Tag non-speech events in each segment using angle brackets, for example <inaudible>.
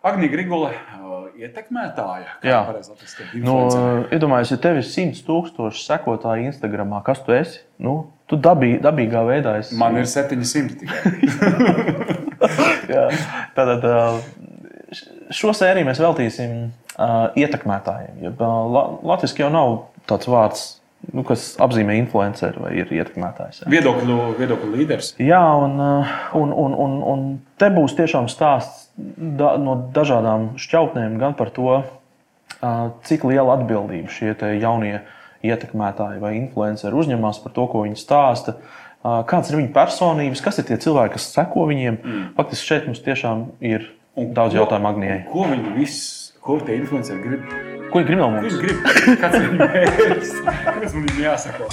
Agnija Grigula, uh, ietekmētāja. Jā. atrast, Nu, iedomājieties, ja tev ir 100 tūkstoši sekotāji Instagram, kas tu esi? Nu, tu dabī, dabīgā veidā esi. Man ir 700 tikai. <laughs> Jā. Tātad ā, šo sēriju mēs veltīsim uh, ietekmētājiem. Ja, la, Latvijas jau nav tāds vārds, nu, kas apzīmē influenceru vai ir ietekmētājs. Viedokļu, viedokļu līderis. Jā, un, uh, un, un, un, un te būs tiešām stāsts da, no dažādām šķautnēm gan par to, cik liela atbildība šie jaunie ietekmētāji vai influenceri uzņemas par to, ko viņi stāsta. Kādas ir viņu personības, kas ir tie cilvēki, kas seko viņiem? Mm. Faktiski šeit mums tiešām ir daudz jautājumu Agnijai. Ko viņi visi, ko tie influenceri grib? Ko viņi grib no Ko mums? viņi grib? Kāds ir viņu mērķis? Kas man viņam jāsako?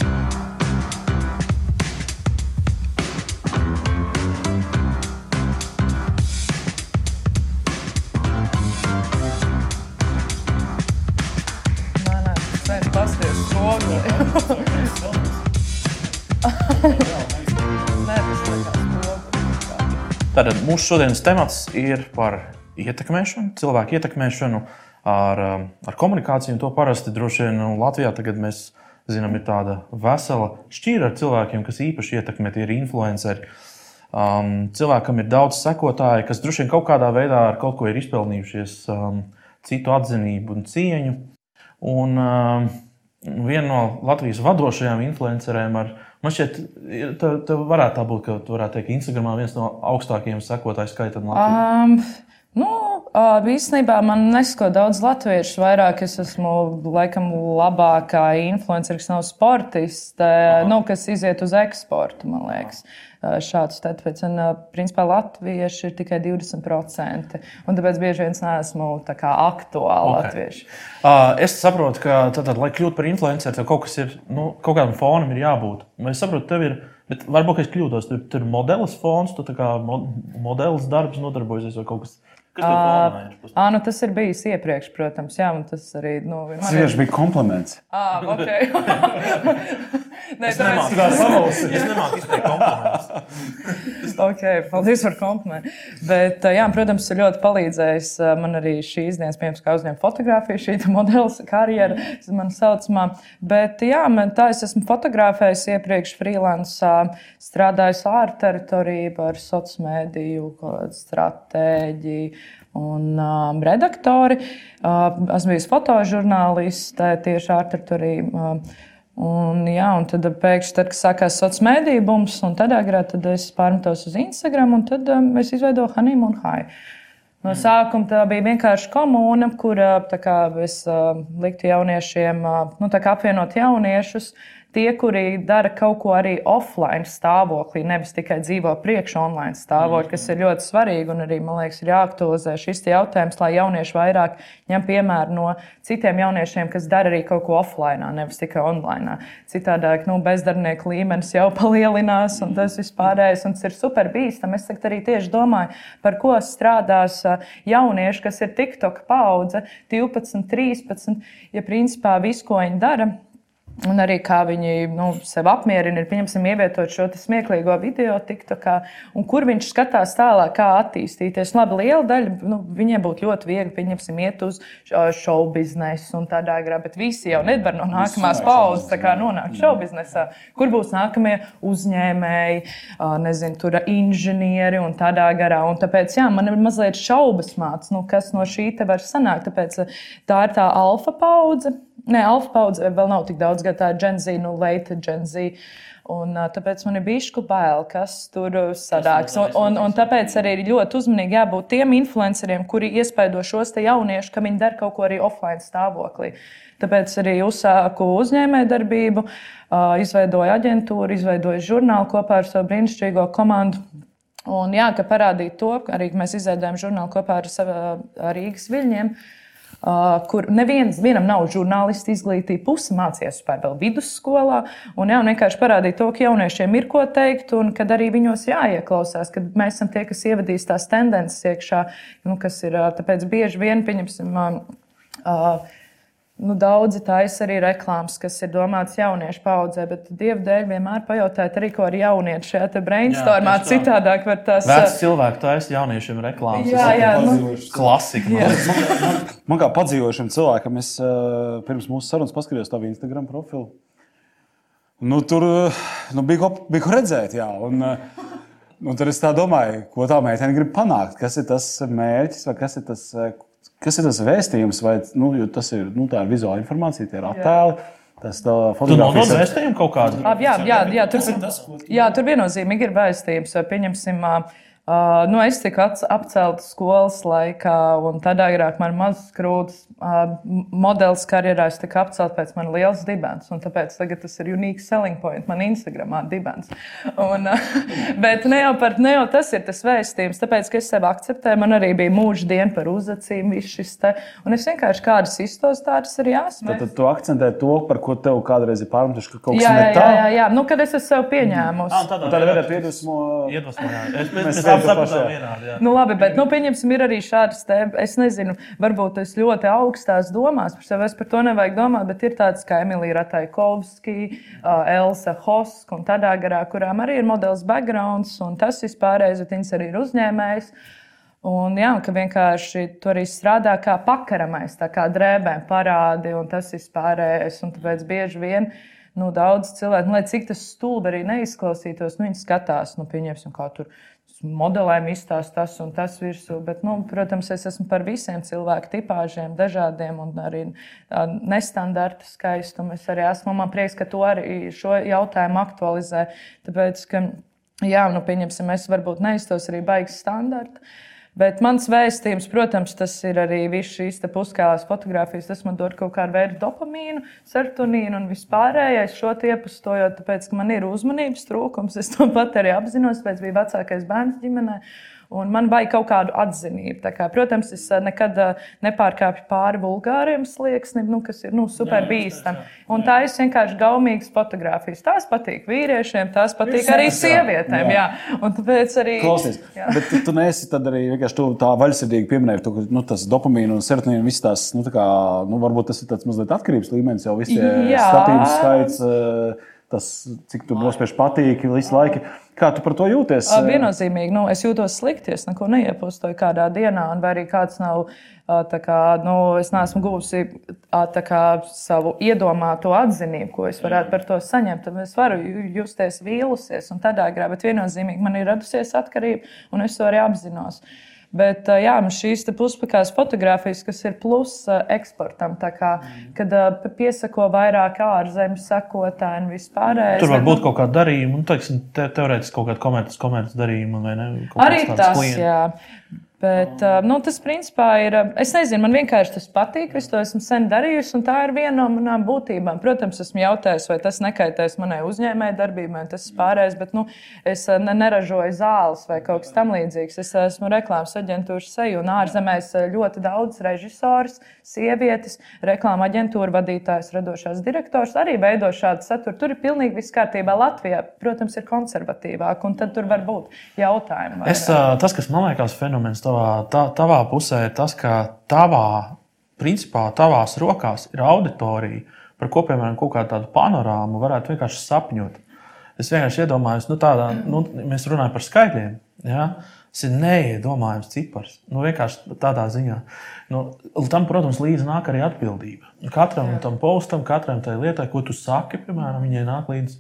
Tātad mūsu šodienas temats ir par ietekmēšanu, cilvēku ietekmēšanu ar, um, ar komunikāciju. un To parasti droši vien nu, Latvijā tagad mēs zinām, ir tāda vesela šķīra ar cilvēkiem, kas īpaši ietekmē, tie ir influenceri. Um, cilvēkam ir daudz sekotāju, kas droši vien kaut kādā veidā ar kaut ko ir izpelnījušies um, citu atzinību un cieņu. Un, um, viena no Latvijas vadošajām influencerēm ar Man šķiet, tev, tev varētu tā būt, ka tu varētu teikt, Instagramā viens no augstākajiem sekotāju skaitiem Latvijā. Um, nu, īstenībā man nesako daudz latviešu. Vairāk es esmu laikam labākā influencer, kas nav sportists, nu, kas iziet uz eksportu, man liekas. Uh, Šāds tāpēc, un, principā, latvieši ir tikai 20%. Un tāpēc bieži vien es neesmu kā aktuāli Ok. okay. latvieši. Uh, es saprotu, ka, tad, tad, lai kļūtu par influenceru, tev kaut ir, nu, kaut kādam fonam ir jābūt. Un Es saprotu, tev ir, bet varbūt es kļūdos, tur, ir modelis fons, tu kā mo- modelis darbs nodarbojies vai kaut kas. Ir? Ah, nu, tas ir bijis iepriekš, protams, jā, un tas arī nu, Tas vienmēr vienkārši bija kompliments. Ah, okay. <laughs> Nē, Es nemāku tāpēc- es nemāku izteikt komplimentus. <laughs> Okay, paldies par komplimentu. Bet, uh, jā, protams, ir ļoti palīdzējis uh, man arī šīs dienas, piemēram, kā uzņemt fotografiju, šī modeļa karjera, man saucamā. Bet, jā, man tā es esmu fotografējis iepriekš freelance, strādājis ārterritoriju par sociālo mediju, stratēģiju. Un um, redaktori. Uh, esmu bijis fotožurnālists tieši ārterritoriju. Uh, Un, jā, un tad pēkšņi, tad, kad sākās sociālais mēdīņu bums, un tad agrāk tad es pārmetos uz Instagram, un tad um, es izveidoju Hanīmu un Haju. No sākuma tā bija vienkārši komūna, kur tā kā es uh, liktu jauniešiem, uh, nu, apvienot jauniešus, tie, kuri dara kaut ko arī offline stāvoklī, nevis tikai dzīvo priekš online stāvoklī, kas ir ļoti svarīgi. Un arī, man liekas, ir jāaktualizē šis jautājums, lai jaunieši vairāk ņem piemēru no citiem jauniešiem, kas dara arī kaut ko offline, nevis tikai online. Citādāk, nu, bezdarbnieku līmenis jau <laughs> palielinās, un tas vispārējais un tas ir super bīstami. Es arī tieši domāju, par ko strādās jaunieši, kas ir TikTok paudze, 12, 13, ja principā viss, ko viņi dara. Un arī kā viņi nu, sev apmierina, ir pieņemsim, ievietot šo smieklīgo video, TikTokā, un kur viņš skatās tālāk, kā attīstīties. Labi, liela daļa nu, viņiem būtu ļoti viegli pieņemsim, iet uz šovu biznesu un tādā garā, bet visi jau nevar no nākamās paudzes nonākt šovu biznesā. Kur būs nākamie uzņēmēji, nezinu, tur inženieri un tādā garā. Un tāpēc jā, man ir mazliet šaubas mācīt, nu, kas no šī te var sanākt. Tāpēc tā ir tā alfa paudze. Nē, alfa paudze vēl nav tik daudz gadu, tā Z, nu, leita Gen Z. Un, ā, tāpēc man ir bijis bail, kas tur ā, sanāks. Un, un, un tāpēc arī ir ļoti uzmanīgi jābūt tiem influenceriem, kuri iespaido šos jauniešus, ka viņi dara kaut ko arī offline stāvoklī. Tāpēc arī uzsāku uzņēmējdarbību, izveidoju aģentūru, izveidoju žurnālu kopā ar savu brīnišķīgo komandu. Un, jā, ka parādīt to, arī mēs izveidojam žurnālu kopā ar, sava, ar Rīgas viļņiem. Uh, kur neviens vienam nav žurnālisti izglītība, puse mācījās vispār vēl vidusskolā. Un, jā, un vienkārši parādīt to, ka jauniešiem ir ko teikt, un kad arī viņos jāieklausās, kad mēs esam tie, kas ievadīs tās tendences iekšā, nu, kas ir uh, tāpēc bieži vien, pieņemsim, uh, uh, Nu, daudzi taisa arī reklāmas, kas ir domāts jauniešu paudzē, bet dievu dēļ vienmēr pajautājiet arī, ko ar jaunieti šajā brainstormā. Jā. Citādāk var tas Veci cilvēki taisa jauniešiem reklāmas. Jā, jā, nu, Klasika. Jā. <laughs> man. Man kā padzīvošam cilvēkam, es uh, pirms mūsu sarunas paskatījos tavu Instagram profilu. Nu, tur uh, nu, bija, ko, bija ko redzēt, jā. Un, uh, nu, tur es tā domāju, ko tā meitene grib panākt. Kas ir tas mērķis vai kas ir tas, uh, kas ir tas vēstījums? Vai, nu, jo tas ir, nu, tā ir vizuāla informācija, tie ir attēli. Tas tā nodod vēstījumu kaut kādu? Ab, jā, jā, jā, tur, jā, tur viennozīmīgi ir vēstījums. Pieņemsim, uh, nu, es tiku apcelta skolas laikā, un tad agrāk man mazs krūtis. Uh, modelis karjerā es tiku apcelta pēc manas lielas dibens, un tāpēc tagad tas ir unique selling point man Instagramā dibens. Un, uh, <laughs> bet ne jau, par, ne jau tas ir tas vēstījums, tāpēc, ka es sev akceptēju, man arī bija mūža diena par uzacīm, šis te, un es vienkārši kādas iztos, tādas arī jāsmē. Tad, tad tu akcentē to, par ko tev kādreiz ir pārmetuši, ka kaut kas Jā, jā, ne jā, tā. jā, jā. Nu, kad es esmu sev pieņēmusi. tādā Tad veidā piedusmo. Sapratām vienādi. jā. Nu, labi, bet, nu, pieņemsim, ir arī šādas, te, es nezinu, varbūt es ļoti augstās domās par sevi, es par to nevajag domāt, bet ir tādas kā Emīlija Ratajkovski, uh, Elsa Hoska un tādā garā, kurām arī ir modelis backgrounds, un tas vispārējais, bet viņas arī ir uzņēmējs. Un, jā, ka vienkārši tur arī strādā kā pakaramais, tā kā drēbēm parādi, un tas ir pārējais. Un tāpēc bieži vien nu, daudz cilvēku, nu, lai cik tas stulbi arī neizklausītos, nu, viņi skatās, nu, pieņemsim, kā tur modelēm izstāsta tas un tas virsū. Bet, nu, protams, es esmu par visiem cilvēku tipāžiem, dažādiem un arī nestandarta skaistumu. Es arī esmu, man prieks, ka to arī šo jautājumu aktualizē. Tāpēc, ka, jā, nu, pieņemsim, es varbūt neiztos arī baigas standarta. Bet mans vēstījums, protams, tas ir arī viss šīs te puskālās fotogrāfijas. Tas man dod kaut kādu veidu dopamīnu, serotonīnu un vispārējais šo iepustojot, tāpēc, ka man ir uzmanības trūkums. Es to pat arī apzinos, pēc bija vecākais bērns ģimenē. Un man vajag kaut kādu atzinību. Tā Kā, protams, es eh, nekad eh, nepārkāpju pāri vulgāriem slieksnim, nu, kas ir nu, super bīstami. Un tā ir vienkārši gaumīgas fotogrāfijas. Tās patīk vīriešiem, tās patīk arī sievietēm. Jā. Un tāpēc arī. Klausies, Jā. bet tu, tu neesi tad arī vienkārši tu tā vaļsirdīgi pieminēji, to, ka nu, tas dopamīna un serotonīna visas tās, nu, tā kā, nu, varbūt tas ir tāds mazliet atkarības līmenis, jau viss tie Jā. skatījums skaits, eh, tas, cik tu nospiež patīk visu laiku. Kā tu par to jūties? Viennozīmīgi, nu, es jūtos slikti, es neko neiepostoju kādā dienā, un arī kāds nav, kā, nu, es neesmu guvusi kā savu iedomāto atzinību, ko es varētu par to saņemt. Tad es varu ju- justies vīlusies un tādā garā, bet viennozīmīgi man ir radusies atkarība, un es to arī apzinos. Bet ā, jā, man šīs puspakās fotogrāfijas, kas ir plus ā, eksportam, tā kā, kad ā, p- piesako vairāk ārzemju sekotāji un vispārējais. Tur var būt kaut kāda darījuma, nu, teiksim, te, teorētiski kaut kāda komerces, komerces darījuma vai ne? Arī tas, klients. jā. Bet uh, nu, tas, principā, ir. Es nezinu, man vienkārši tas patīk. Es to esmu sen darījusi, un tā ir viena no manām būtībām. Protams, esmu jautājis, vai tas nekaitēs manai uzņēmējdarbībai, tas ir pārējais, bet nu, es ne, neražoju zāles vai kaut kas tamlīdzīgs. Es esmu reklāmas aģentūras seju, un ārzemēs ļoti daudz režisors, sievietes, reklāmas aģentūra vadītājs, radošās direktors arī veido šādu saturu. Tur ir pilnīgi viss kārtībā. Latvijā, protams, ir konservatīvāk, un tad tur var būt jautājumi. Es, tas, kas man liekas fenomens tavā, tā, tavā pusē, ir tas, ka tavā, principā, tavās rokās ir auditorija, par ko, piemēram, kaut kādu tādu panorāmu varētu vienkārši sapņot. Es vienkārši iedomājos, nu, tādā, nu, mēs runājam par skaitļiem. Ja? Tas ir neiedomājams cipars. Nu, vienkārši tādā ziņā. Nu, tam, protams, līdzi nāk arī atbildība. Katram tam postam, katram tai lietai, ko tu saki, piemēram, viņai nāk līdzi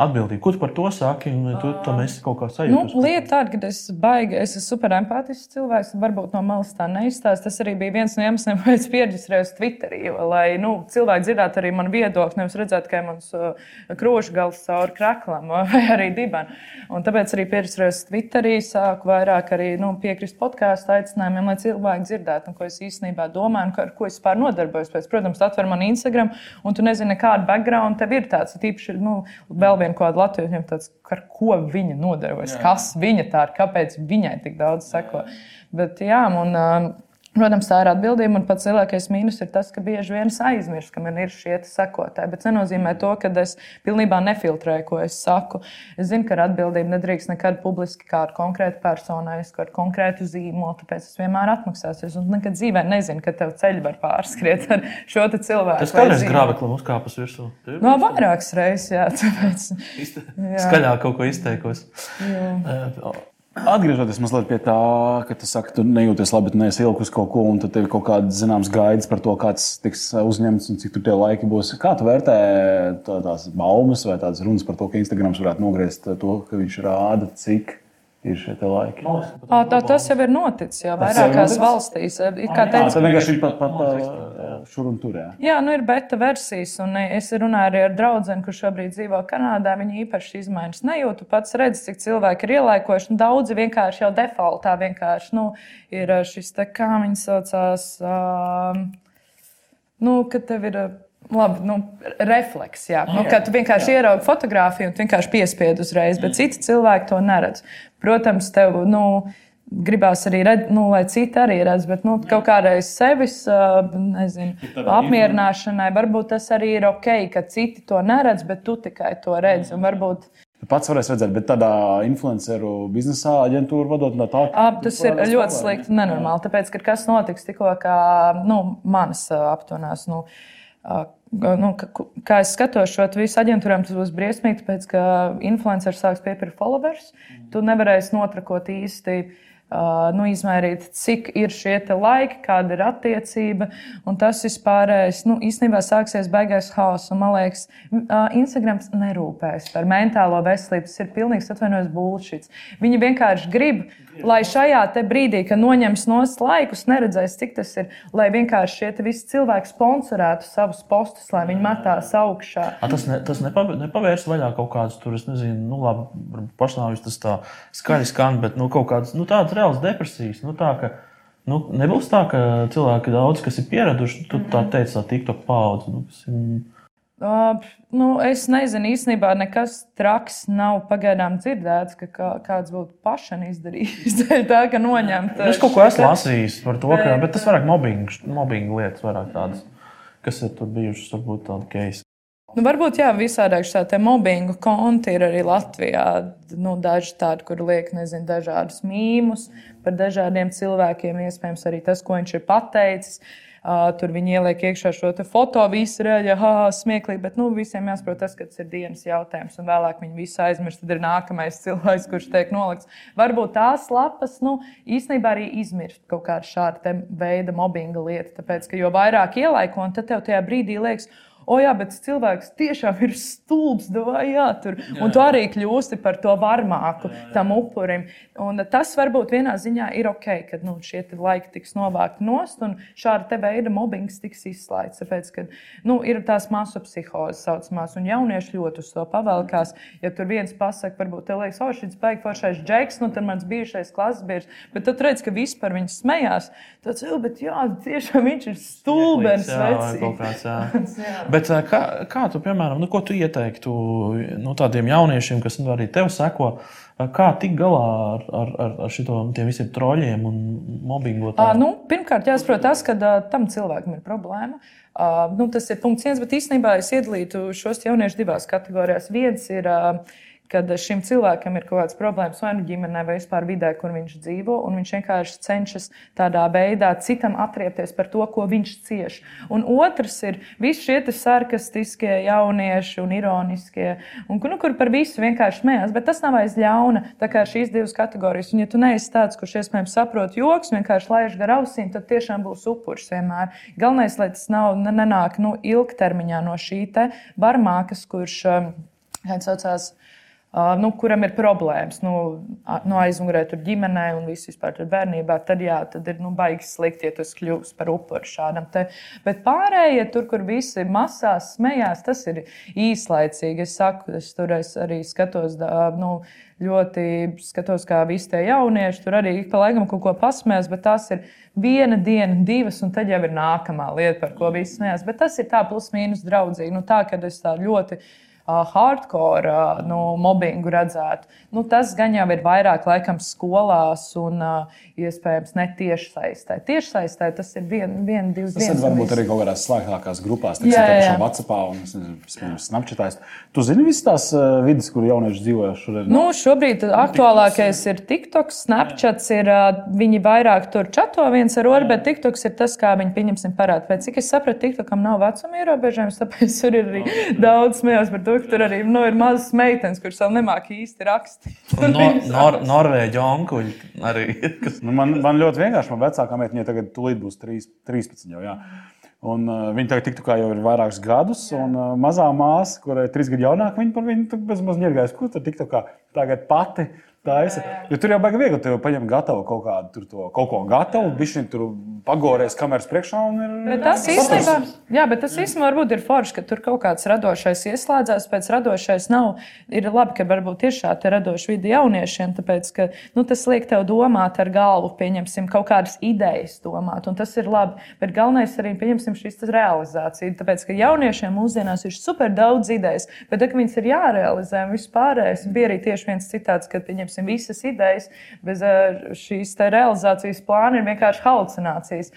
atbildība. Ko tu par to saki? Un vai tu tam esi kaut kā Nu, sajūta? lieta tāda, ka es baigi, es esmu super empātisks cilvēks, un varbūt no malas tā neizstāsta. Tas arī bija viens no iemesliem, <laughs> kāpēc es pierģistrējos Twitterī. Lai nu, cilvēki dzirdētu arī manu viedokli, nevis redzētu tikai mans uh, krošu gals cauri kraklam <laughs> vai arī dibanu. Un tāpēc arī pierģistrējos Twitterī, sāku vairāk arī nu, piekrist podkāstu aicinājumiem, lai cilvēki dzirdētu, un ko es īstenībā domāju, un ar ko es vispār nodarbojos. Pēc, protams, atver man Instagram, un tu nezini, kāda background tev ir tāds. Tīpaši, nu, vēl viena kaut kāda Latvijas viņam tāds, ar ko viņa nodarbojas, kas viņa tā ir, kāpēc viņai tik daudz seko. Bet, jā, un, um, Protams, tā ir atbildība, un pats lielākais mīnus ir tas, ka bieži vien es aizmirstu, ka man ir šie sekotāji. Bet tas nenozīmē to, ka es pilnībā nefiltrēju, ko es saku. Es zinu, ka ar atbildību nedrīkst nekad publiski kā ar konkrētu personu, kā ar konkrētu zīmolu, tāpēc es vienmēr atmaksāsies. Un nekad dzīvē nezinu, ka tev ceļi var pārskriet ar šo cilvēku. Tas kādreiz grābeklim uzkāpus virsū. No vairākas reizes, jā. Tāpēc, jā. Skaļāk kaut ko izteikos. Jā. Atgriežoties mazliet pie tā, ka tu saki, tu nejūties labi, bet neesi ilgus kaut ko, un tad tev ir kaut kāda zināms gaidas par to, kāds tiks uzņemts un cik tur tie laiki būs. Kā tu vērtē tās baumas vai tādas runas par to, ka Instagrams varētu nogriezt to, ka viņš rāda, cik ir šie laiki. À, tā, tas jau ir noticis jau vairākās valstīs. Tā vienkārši ir pat, pat šur un tur. Jā, jā nu ir beta versijas, un es runāju arī ar draugu, kurš šobrīd dzīvo Kanādā. Viņi īpaši izmaiņas nejūtu. Pats redz, cik cilvēki ir ielaikojuši. Daudzi vienkārši jau defaultā vienkārši nu, ir šis, te, kā viņi saucās, um, nu, ka tev ir Labi, nu, refleks. Jā. Nu, kad tu vienkārši jā. ieraugi fotografiju un vienkārši piespied uzreiz, bet citi cilvēki to neredz. Protams, tev nu, gribās arī redzēt, nu, lai citi arī redz, bet nu, kaut kādreiz sevis nezinu, apmierināšanai varbūt tas arī ir ok, ka citi to neredz, bet tu tikai to redzi. Varbūt, Pats varēs redzēt, bet tādā influenceru biznesā, aģentūra vadot no tā. À, tas ir ļoti slikti nenormāli. Tāpēc, ka kas notiks tikko, kā nu, manas aptunās. Nu, nu, kā es skatos šo visu aģentūrām, tas būs briesmīgi, tāpēc ka influenceris sāks piepirkt followers. Tu nevarēsi notrakot īsti nu, izmērīt, cik ir šie laiki, kāda ir attiecība. Un tas vispārējais nu, īstenībā sāksies beigās haoss. Man liekas, Instagrams nerūpēs par mentālo veselību. Tas ir pilnīgs atvainojums bullshit. Viņi vienkārši grib, lai šajā brīdī, kad noņems no laikus, neredzēs, cik tas ir. Lai vienkārši šie visi cilvēki sponsorētu savus postus, lai viņi metās augšā. A, tas ne, tas nepav, nepavērs vaļā kaut kādus tur, es nezinu, nu, labi, pašnāvis tas tā skaļi skan, bet nu, kaut kādas nu, tādas reālas depresijas. Nu, tā, ka, nu, nebūs tā, ka cilvēki daudz, kas ir pieraduši, tu tā mhm. teici, tā TikTok paudze. Nu, ir, Uh, nu, es nezinu, īstenībā nekas traks nav pagaidām dzirdēts, ka kā, kāds būtu pašam izdarījis. <laughs> tā kā noņemt. Es kaut ko esmu lasījis par to, ka bet tas vairāk mobbing, mobbing lietas, vairāk tādas, kas ir tur bijušas, varbūt tādi keisi. Nu, varbūt jā, visādāk šādi mobbingu konti ir arī Latvijā. Nu, daži tādi, kur liek nezinu, dažādus mīmus par dažādiem cilvēkiem, iespējams, arī tas, ko viņš ir pateicis. Uh, tur viņi ieliek iekšā šo foto, visi reaģē, ah, smieklīgi, bet nu, visiem jāsaprot, tas, ka ir dienas jautājums, un vēlāk viņi visu aizmirst. Tad ir nākamais <laughs> cilvēks, kurš tiek nolikts. Varbūt tās lapas nu, īstenībā arī izmirst kaut kādu šādu veidu mobbinga lietu, tāpēc, ka jo vairāk ielaiko, un tad tev tajā brīdī liekas, o, jā, bet cilvēks tiešām ir stulbs, vai jā, tur. Jā. Un tu arī kļūsti par to varmāku jā, jā. tam upurim. Un tas varbūt vienā ziņā ir ok, ka nu, šie laiki tiks novākti nost un šāda veida mobbings tiks izslēgts. Tāpēc, ka nu, ir tās masu psihozes saucamās, un jaunieši ļoti uz to pavēlkās. Ja tur viens pasakā, varbūt te liekas, o, šis beigas foršais džeks, nu tad mans bijušais klases biedrs, bet tad redz, ka vispār viņš smējās. Tad, bet jā, tiešām viņš ir stulbens. <laughs> Bet kā, kā tu, piemēram, nu, ko tu ieteiktu nu, tādiem jauniešiem, kas nu, arī tev seko? Kā tikt galā ar, ar, ar, ar šitiem visiem troļļiem un mobbingu? Nu, pirmkārt, jāsaprot tas, ka uh, tam cilvēkam ir problēma. Uh, nu, tas ir punkts viens, bet īstenībā es iedalītu šos jauniešus divās kategorijās. Viens ir uh, kad šim cilvēkam ir kaut kādas problēmas vai nu ģimenē, vai vispār vidē, kur viņš dzīvo, un viņš vienkārši cenšas tādā veidā citam atriepties par to, ko viņš cieš. Un otrs ir visi šie sarkastiskie jaunieši un ironiskie, un, nu, kur par visu vienkārši smējās, bet tas nav aiz ļauna. Tā kā šīs divas kategorijas, un ja tu neesi tāds, kurš iespējams saprot joks, vienkārši laiž gar ausīm, tad tiešām būs upuris vienmēr. Galvenais, lai tas nav, nenāk nu, ilgtermiņā no šī barmākas, kurš, kā saucās, Uh, nu, kuram ir problēmas, nu, nu aizmugurē tur ģimenē un viss vispār tur bērnībā, tad, jā, tad ir nu, baigi slikti, ja tas kļūst par upuru šādam te. Bet pārējie tur, kur visi masās smējās, tas ir īslaicīgi. Es saku, es tur es arī skatos. Nu, ļoti skatos, kā visi tie jaunieši tur arī pa laikam kaut ko pasmēs, bet tas ir viena diena, divas, un tad jau ir nākamā lieta, par ko visi smējās. Bet tas ir tā plus mīnus draudzīgi. Nu, tā, kad es tā ļoti hardcore nu, mobbingu redzētu. Nu, tas gan jau ir vairāk laikam skolās un iespējams ne tieši saistē. Tieši saistē tas ir viens, vien, divas Tas dienas. var un būt viss. arī kaut kādās slēgtākās grupās, jā. kā WhatsApp un es nezinu, piemēram, Snapchatā. Tu zini visas tās vidas, kur jaunieši dzīvo šodien? Nu, šobrīd aktuālākais ir TikTok, Snapchats. Ir, viņi vairāk tur čato viens ar otru, bet TikToks ir tas, kā viņi pieņemsim parādu. Pēc cik es sapratu, TikTokam nav vecuma ierobežojums, tāpēc tur ir arī daudz smējās par to, ka tur arī nu, ir mazas meitenes, kuras vēl nemāk īsti rakstīt. <laughs> Un No, nor, Norvēģi onkuļi arī. <laughs> Kas... Nu, man, man ļoti vienkārši, man vecākā meitene tagad tūlīt būs 3, 13. Jau, jā. un, uh, viņa tagad tiktu kā jau ir vairākus gadus, un uh, mazā māsa, kurai ir trīs gadi jaunāka, viņa par viņu tur bez mazliet ņirgājas. Kur tur tiktu kā tagad pati? Taisa. Jo tur jau baigi viegli. Tev paņem gatavu kaut kādu tur to, kaut ko gatavu, bišķiņ tur pagorēs kameras priekšā un ir. Bet tas īstenībā, jā, bet tas īstenībā varbūt ir forši, ka tur kaut kāds radošais ieslēdzās. Pēc radošais nav. Ir labi, ka varbūt ir šāda radoša vidi jauniešiem, tāpēc ka nu, tas liek tev domāt ar galvu, pieņemsim kaut kādas idejas, domāt. Un tas ir labi. Bet galvenais arī pieņemsim šīs realizācija. Tāpēc ka jauniešiem mūsdienās ir super daudz idejas, bet tad, kad viņas ir jārealizē un viss pārējais, bija arī tieši viens citāts, ka pieņemsim visas idejas bez eh, šīs realizācijas plāna ir vienkārši halucinācijas.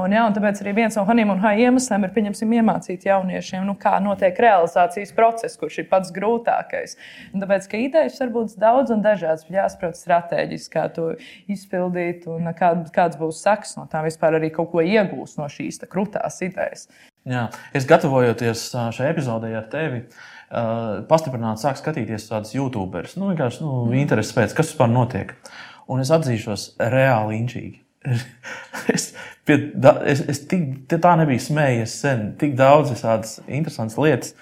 Un, jā, un tāpēc arī viens no un Hai iemesliem ir pieņemsim iemācīt jauniešiem, nu, kā notiek realizācijas process, kurš ir pats grūtākais. Un tāpēc, ka idejas var būt daudz un dažādas, bet jāsaprot strateģiski, kā to izpildīt un kā, kāds būs seks no tām vispār arī kaut ko iegūst no šīs tā krūtās idejas. Jā, es gatavojoties šai epizodei ar tevi, uh, pastiprināti sāku skatīties tādus YouTuberus. Nu, vienkārši nu, interesi pēc, kas vispār notiek. Un es atzīšos, reāli inčīgi. <laughs> es, pie, da, es, es tik, tā nebiju smējies sen, tik daudz visādas interesantas lietas.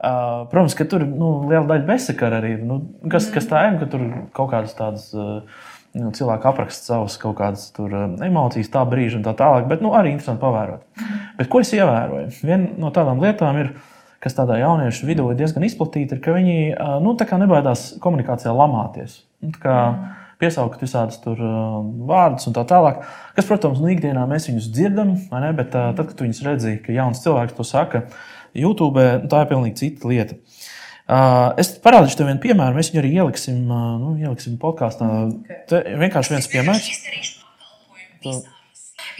Uh, protams, ka tur nu, liela daļa bezsakara arī. Nu, kas, kas tā ir? Ka tur kaut kādas tādas. Uh, Nu, cilvēki apraksta savas kaut kādas tur, emocijas, tā brīža un tā tālāk, bet nu, arī interesanti pavērot. Bet ko es ievēroju? Viena no tādām lietām ir, kas tādā jauniešu vidū ir diezgan izplatīta, ir, ka viņi nu, tā kā nebaidās komunikācijā lamāties. Nu, tā kā Piesaukt visādus tur vārdus un tā tālāk. Kas, protams, nu, ikdienā mēs viņus dzirdam, vai ne? bet tad, kad tu viņus redzi, ka jauns cilvēks to saka, YouTube, nu, tā ir pilnīgi cita lieta. Es parādīšu tev vienu piemēru, mēs viņu arī ieliksim, nu, ieliksim podkāstā. Te vienkārši viens piemērs.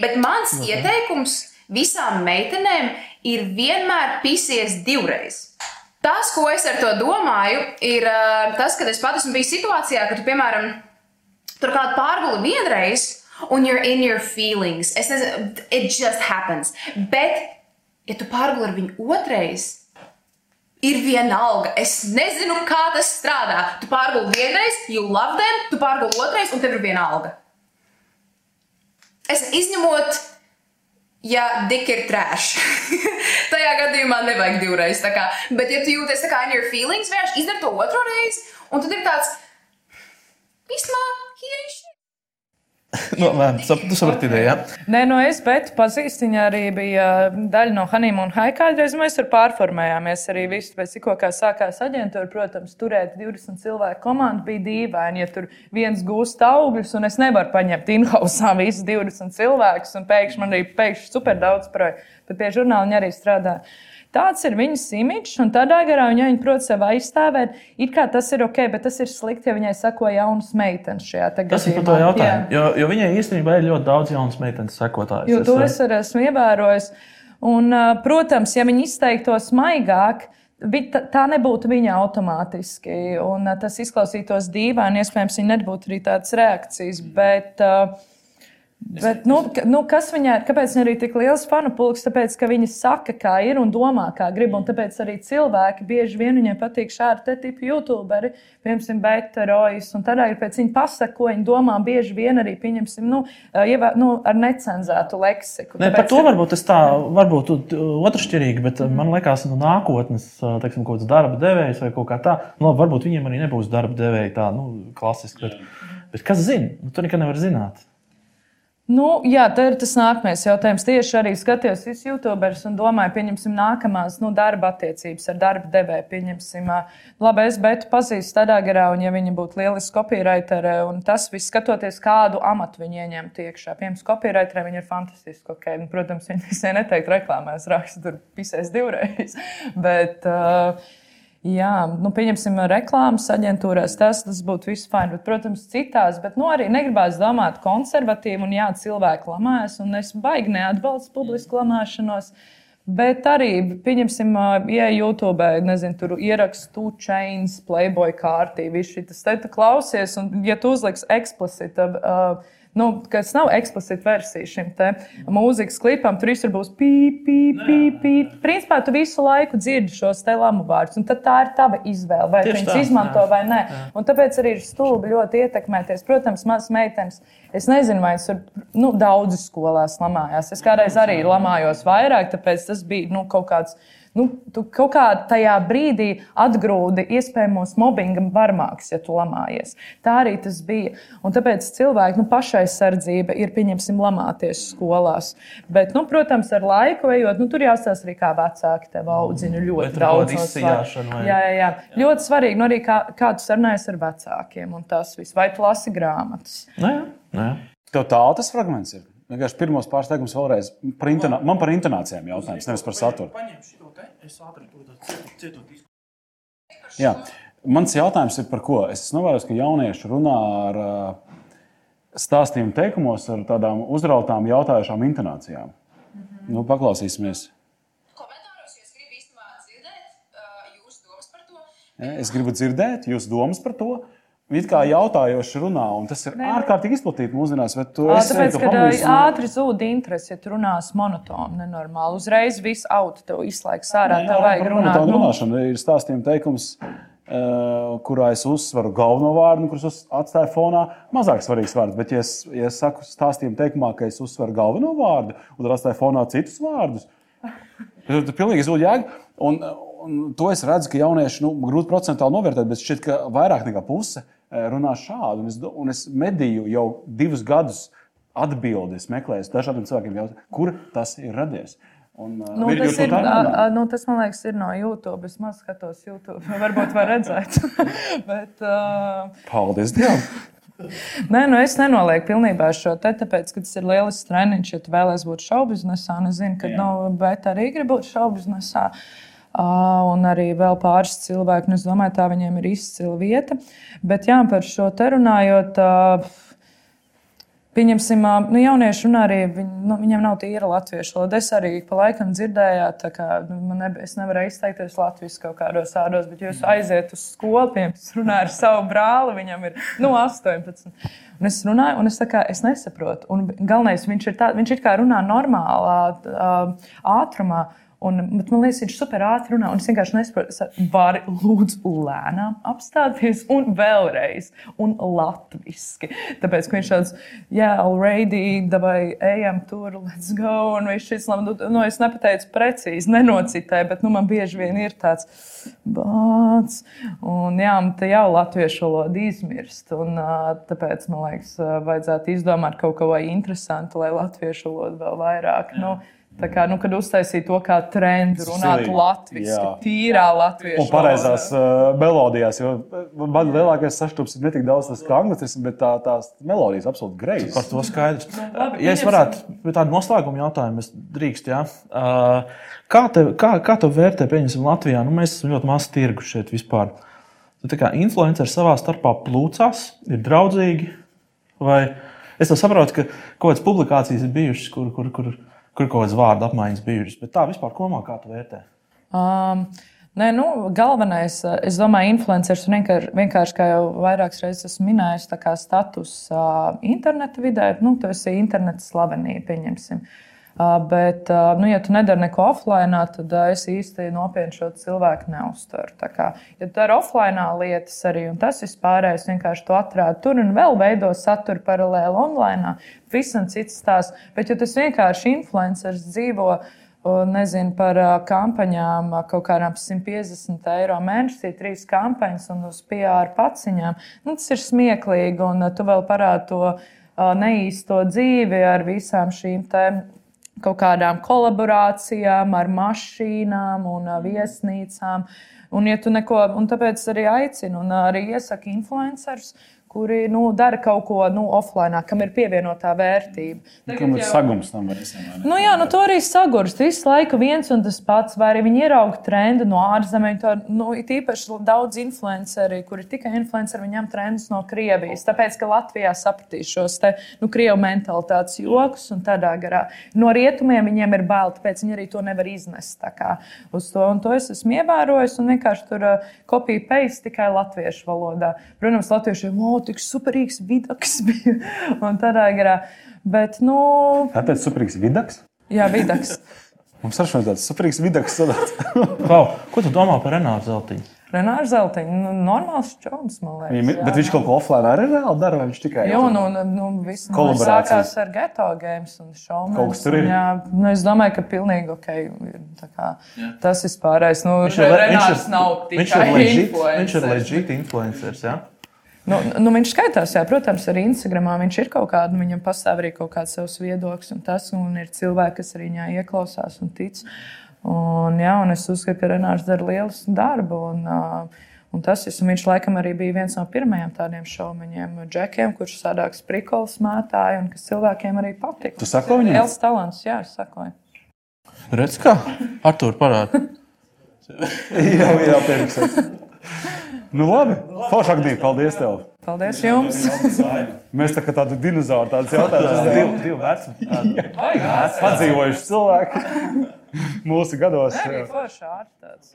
Bet mans ieteikums visām meitenēm ir vienmēr pisies divreiz. Tas, ko es ar to domāju, ir uh, tas, ka es pat esmu bijis situācijā, ka tu, piemēram, tur kādu pārguli vienreiz, un you're in your feelings. Es nezinu, it just happens. Bet, ja tu pārguli ar viņu otrais, ir vienalga. Es nezinu, kā tas strādā. Tu pārguli vienreiz, you love them, tu pārguli otrais, un tev ir vienalga. Es izņemot, ja dik ir trash. <laughs> Tajā gadījumā nevajag divreiz. Kā, bet, ja tu jūties tā kā in your feelings, vienkārši izdari to otro reizi, un tad ir tāds, īstenībā, he <laughs> Nu, nē, sap- tu saprati ideju, ja? Nē, no es betu pazīstu. Viņa arī bija daļa no un Haika. Kādreiz mēs tur pārformējāmies arī visu. Pēc tikko kā sākās aģentūra, protams, turēt 20 cilvēku komandu bija dīvaini. Ja tur viens gūst augļus, un es nevaru paņemt in-hausā visus 20 cilvēkus, un pēkšņi man arī pēkšņi super daudz projektu. Bet pie žurnāla viņi arī strādā. Tāds ir viņas imidžs, un tādā garā viņa, viņa prot sevi aizstāvēt. It kā tas ir ok, bet tas ir slikti, ja viņai sako jaunas meitenes šajā tagad. Tas ir par to jautājumu. Jo, jo viņai īstenībā ir ļoti daudz jaunas meitenes sekotājas. Jo to es arī esmu ievērojis. Un, protams, ja viņi izteiktos maigāk, tā nebūtu viņa automātiski. Un, tas izklausītos dīvaini, iespējams, viņa nebūtu arī tādas reakcijas. Bet, ā, Bet, nu, nu, kas viņai, kāpēc viņai ir tik liels fanu pulks? Tāpēc, ka viņi saka, kā ir un domā, kā grib. Un tāpēc arī cilvēki bieži vien viņiem patīk šādi tipi youtuberi, piemēram, beta rojas. Un tādā ir pēc viņa pasaka, ko viņi domā, bieži vien arī, pieņemsim, nu, ievā, nu, ar necenzētu leksiku. Ne, par Tāpēc to varbūt tas tā, varbūt otršķirīgi, bet mm. man liekas, no nākotnes, teiksim, kaut kāds darba devējs vai kaut kā tā, nu, varbūt viņiem arī nebūs darba devēja tā, nu, klasiski. Bet, bet kas zina? Nu, tu nekad nevari zināt. Nu, jā, tā ir tas nākamais jautājums. Tieši arī skatījos visus YouTuberus un domāju, pieņemsim, nākamās nu, darba attiecības ar darba devēju. Pieņemsim, labi, es beigtu pazīstu tādā garā, un ja viņi būtu lieliski copywriteri, un tas viss skatoties, kādu amatu viņi ieņemtu iekšā. Piemēram, copywriteri viņi ir fantastiski. Okay. Nu, protams, viņi visai neteikt reklāmēs, raksta tur pisēs divreiz. <laughs> Bet, uh, Jā, nu, pieņemsim, reklāmas aģentūrās tas, tas būtu viss fajn, bet, protams, citās. Bet nu, arī negribās domāt konservatīvi, un jā, cilvēki lamājas, un es baigi neatbalstu publisku lamāšanos. Bet arī, pieņemsim, ja YouTube, nezinu, tur ierakstu chains, playboy kārtī, viss šis te klausies, un ja tu uzliks eksplicita. Uh, nu, kas nav eksplicita versija šim mūzikas klipam. Tur visur būs pīp, pīp, pīp. pīp. Principā tu visu laiku dzirdi šos te lamu vārdus, un tā ir tava izvēle, vai viņas izmanto jā. vai nē. Jā. Un tāpēc arī ir stulbi ļoti ietekmēties. Protams, mazas meitenes, es nezinu, vai es tur nu, daudz skolās lamājās. Es kādreiz arī lamājos vairāk, tāpēc tas bija nu, kaut kāds nu, tu kaut kā tajā brīdī atgrūdi iespējamos mobbinga varmāks, ja tu lamājies. Tā arī tas bija. Un tāpēc cilvēki nu, pašaizsardzība ir, pieņemsim, lamāties skolās. Bet, nu, protams, ar laiku ejot, nu, tur jāstāsta arī, kā vecāki tev audzina ļoti Bet daudz. Vai... Jā, jā, jā. Ļoti svarīgi, nu, arī kā, kā tu sarunājies ar vecākiem un tas viss. Vai tu lasi grāmatas? Nē, nē. Tev tālu tas fragments ir. Vienkārši pirmos pāris teikumus vēlreiz. Par intonā... Man par intonācijām jautājums, nevis par saturu. Es ātri cietot izkļūt. Jā. Mans jautājums ir par ko? Es novēros, ka jaunieši runā ar stāstījumu teikumos ar tādām uzrautām, jautājušām intonācijām. Mm -hmm. nu, paklausīsimies. Komentāros es gribu īstenībā dzirdēt jūsu domas par to. Ja, es gribu dzirdēt jūsu domas par to. It kā jautājoši runā, un tas ir ne, ārkārtīgi izplatīts mūsdienās. Tāpēc, kad ātri zūd interesi, ja tu runās monotoni, nenormāli, uzreiz viss auto tev izslēgs ārā. Jā, tev vajag runāt. Tā nu. runāšana ir stāstījuma teikums, kurā es uzsveru galveno vārdu, kurus atstāju fonā. Mazāk svarīgs vārds, bet, ja es, ja es saku stāstījuma teikumā, ka es uzsveru galveno vārdu un atstāju fonā citus vārdus, tad tas pilnīgi zūd jēga. Un, un to es redzu, ka jaunieši nu, grūti procentuāli novērtēt, bet šķiet, ka vairāk nekā puse runā šādi. Un es, un es medīju jau divus gadus atbildes, meklēju dažādiem cilvēkiem, jautāt, kur tas ir radies. Un, eh, nu, tas, ir, a, nu, tas, man liekas, ir no YouTube. Es maz skatos YouTube. <laughs> Varbūt var redzēt. <laughs> Bet, uh... Paldies Dievam! Nē, nu es nenolieku pilnībā šo te, tāpēc, ka tas ir lielisks treniņš. Ja tu vēlēsies būt šaubiznesā, es zinu, ka nu, arī gribi būt šaubiznesā. Uh, un arī vēl pāris cilvēki. Es domāju, tā viņiem ir izcila vieta. Bet jā, par šo te runājot. Pieņemsim, nu, jaunieši runā arī, viņ, nu, viņiem nav tīra latviešu valoda. Es arī pa laikam dzirdēju, ka nu, ne, es nevaru izteikties latviešu kaut kādos ādos, bet jūs aiziet uz skolu, piemēram, runā ar savu brāli, viņam ir nu, 18. Un es runāju, un es, kā, es nesaprotu. Un galvenais, viņš ir, tā, viņš ir kā runā normālā ātrumā. Un, bet man liekas, viņš super ātri runā. Es vienkārši nesaprotu, vari lūdzu lēnām apstāties un vēlreiz, un latviešu. Tāpēc viņš tāds, jā, yeah, already, vai ejam tur, let's go. Un viņš šis, nu, nu, es nepateicu precīzi, nenocitēju, bet nu, man bieži vien ir tāds bāts. Un jā, tā jau latviešu valoda izmirst. Un, tāpēc man liekas, vajadzētu izdomāt kaut ko interesantu, lai latviešu valoda vēl vairāk. Jā. Nu, Tā kā, nu, kad uztaisīja to kā trendu, runāt latviešu, tīrā latviešu. Un pareizās uh, melodijās, jo man lielākais sašķelps ir ne tik daudz tas, kā anglisms, bet tā, tās melodijas absolūti greizas. Par to skaidrs. Nu, labi, ja es varētu, tādu noslēgumu jautājumu, es drīkst, jā. Uh, kā, tev, kā, kā tu vērtē, pieņemsim, Latvijā? Nu, mēs esam ļoti maz tirgu šeit vispār. Tu tā kā influenceri savā starpā plūcās, ir draudzīgi, vai es saprotu, ka kaut kādas publikācijas ir bijušas, kur, kur, kur, kur kaut kādas vārdu apmaiņas bijušas. Bet tā vispār komā kā tu vērtē? Um. Nē, nu, galvenais, es domāju, influenceris vienkārši, kā jau vairākas reizes esmu minējis, status uh, interneta vidē. Nu, tu esi interneta slavenība, pieņemsim. Uh, Bet, nu, ja tu nedari neko offline, tad es īsti nopietni šo cilvēku neuztveru. Kā, ja tu dari offline lietas arī, un tas vispārējais vienkārši tu atrādi tur un vēl veido saturu paralēli online, visam cits stāsts. Bet, ja tas vienkārši influenceris dzīvo, nezinu par kampaņām, kaut kādām 150 eiro mēnesī, trīs kampaņas un uz PR paciņām, nu, tas ir smieklīgi, un tu vēl parādi to neīsto dzīvi ar visām šīm tēmām kaut kādām kolaborācijām ar mašīnām un viesnīcām. Un, ja neko, un tāpēc arī aicinu un arī iesaku influencerus, kuri nu, dara kaut ko nu, offline, kam ir pievienotā vērtība. Kam ir sagums tam visam? Nu, jā, nu, to arī sagurst. Visu laiku viens un tas pats, vai arī viņi ierauga trendu no ārzemēm. To, nu, it īpaši daudz influenceri, kuri ir tikai influenceri, viņam trendus no Krievijas. Tāpēc, ka Latvijā sapratīs šos te, nu, krievu mentalitātes joks un tādā garā. No rietumiem viņiem ir bail, tāpēc viņi arī to nevar iznest. kā Uz to, un to es esmu ievērojis un vienkārši tur uh, kopija paste tikai latviešu valodā. Protams, latviešiem jau tik superīgs vidaks <laughs> bija un tādā garā. Bet, nu, Tāpēc superīgs vidaks. jā, vidaks. <laughs> Mums ar šo tāds superīgs vidaks sadāt. <laughs> Klau, ko tu domā par Renātu Zeltiņu? Renārs Zeltiņš, nu, normāls čoms, man liekas. Viņam ir- Bet viņš kaut ko offline arī reāli dara, vai viņš tikai Jā, nu, nu, nu viss nu, Kolaborācijas. sākās ar geto games un šovu. Kaut kas tur ir. Jā, nu, es domāju, ka pilnīgi ok. Ir, kā, tas ir pārējais. Nu, Viņš ir, Renārs nav viņš ir tikai legit, influenceris. viņš ir legit influenceris. Ja? Nu, nu, viņš skaitās, jā, protams, arī Instagramā. Viņš ir kaut kāda, viņam pastāv arī kaut kāds savs viedoklis, un tas un ir cilvēki, kas arī viņā ieklausās un tic. Un, jā, un es uzskatu, ka Renārs dara lielisku darbu. Un, uh, un tas ir, un viņš laikam arī bija viens no pirmajiem tādiem šaumaņiem, džekiem, kurš sādāks prikols mētāja un kas cilvēkiem arī patika. Tu sako viņam? Els talants, jā, es sakoju. Redz, kā Artur parāda. <laughs> <laughs> jā, jā, pirms. Nu, labi. Foršāk, Dīva, paldies tev. Paldies jums! Mēs tā kā tādi dinozauri, tāds jautājums. Divu, divu vecumu. Padzīvojuši cilvēki mūsu gados. Tā bija forša ārta tāds.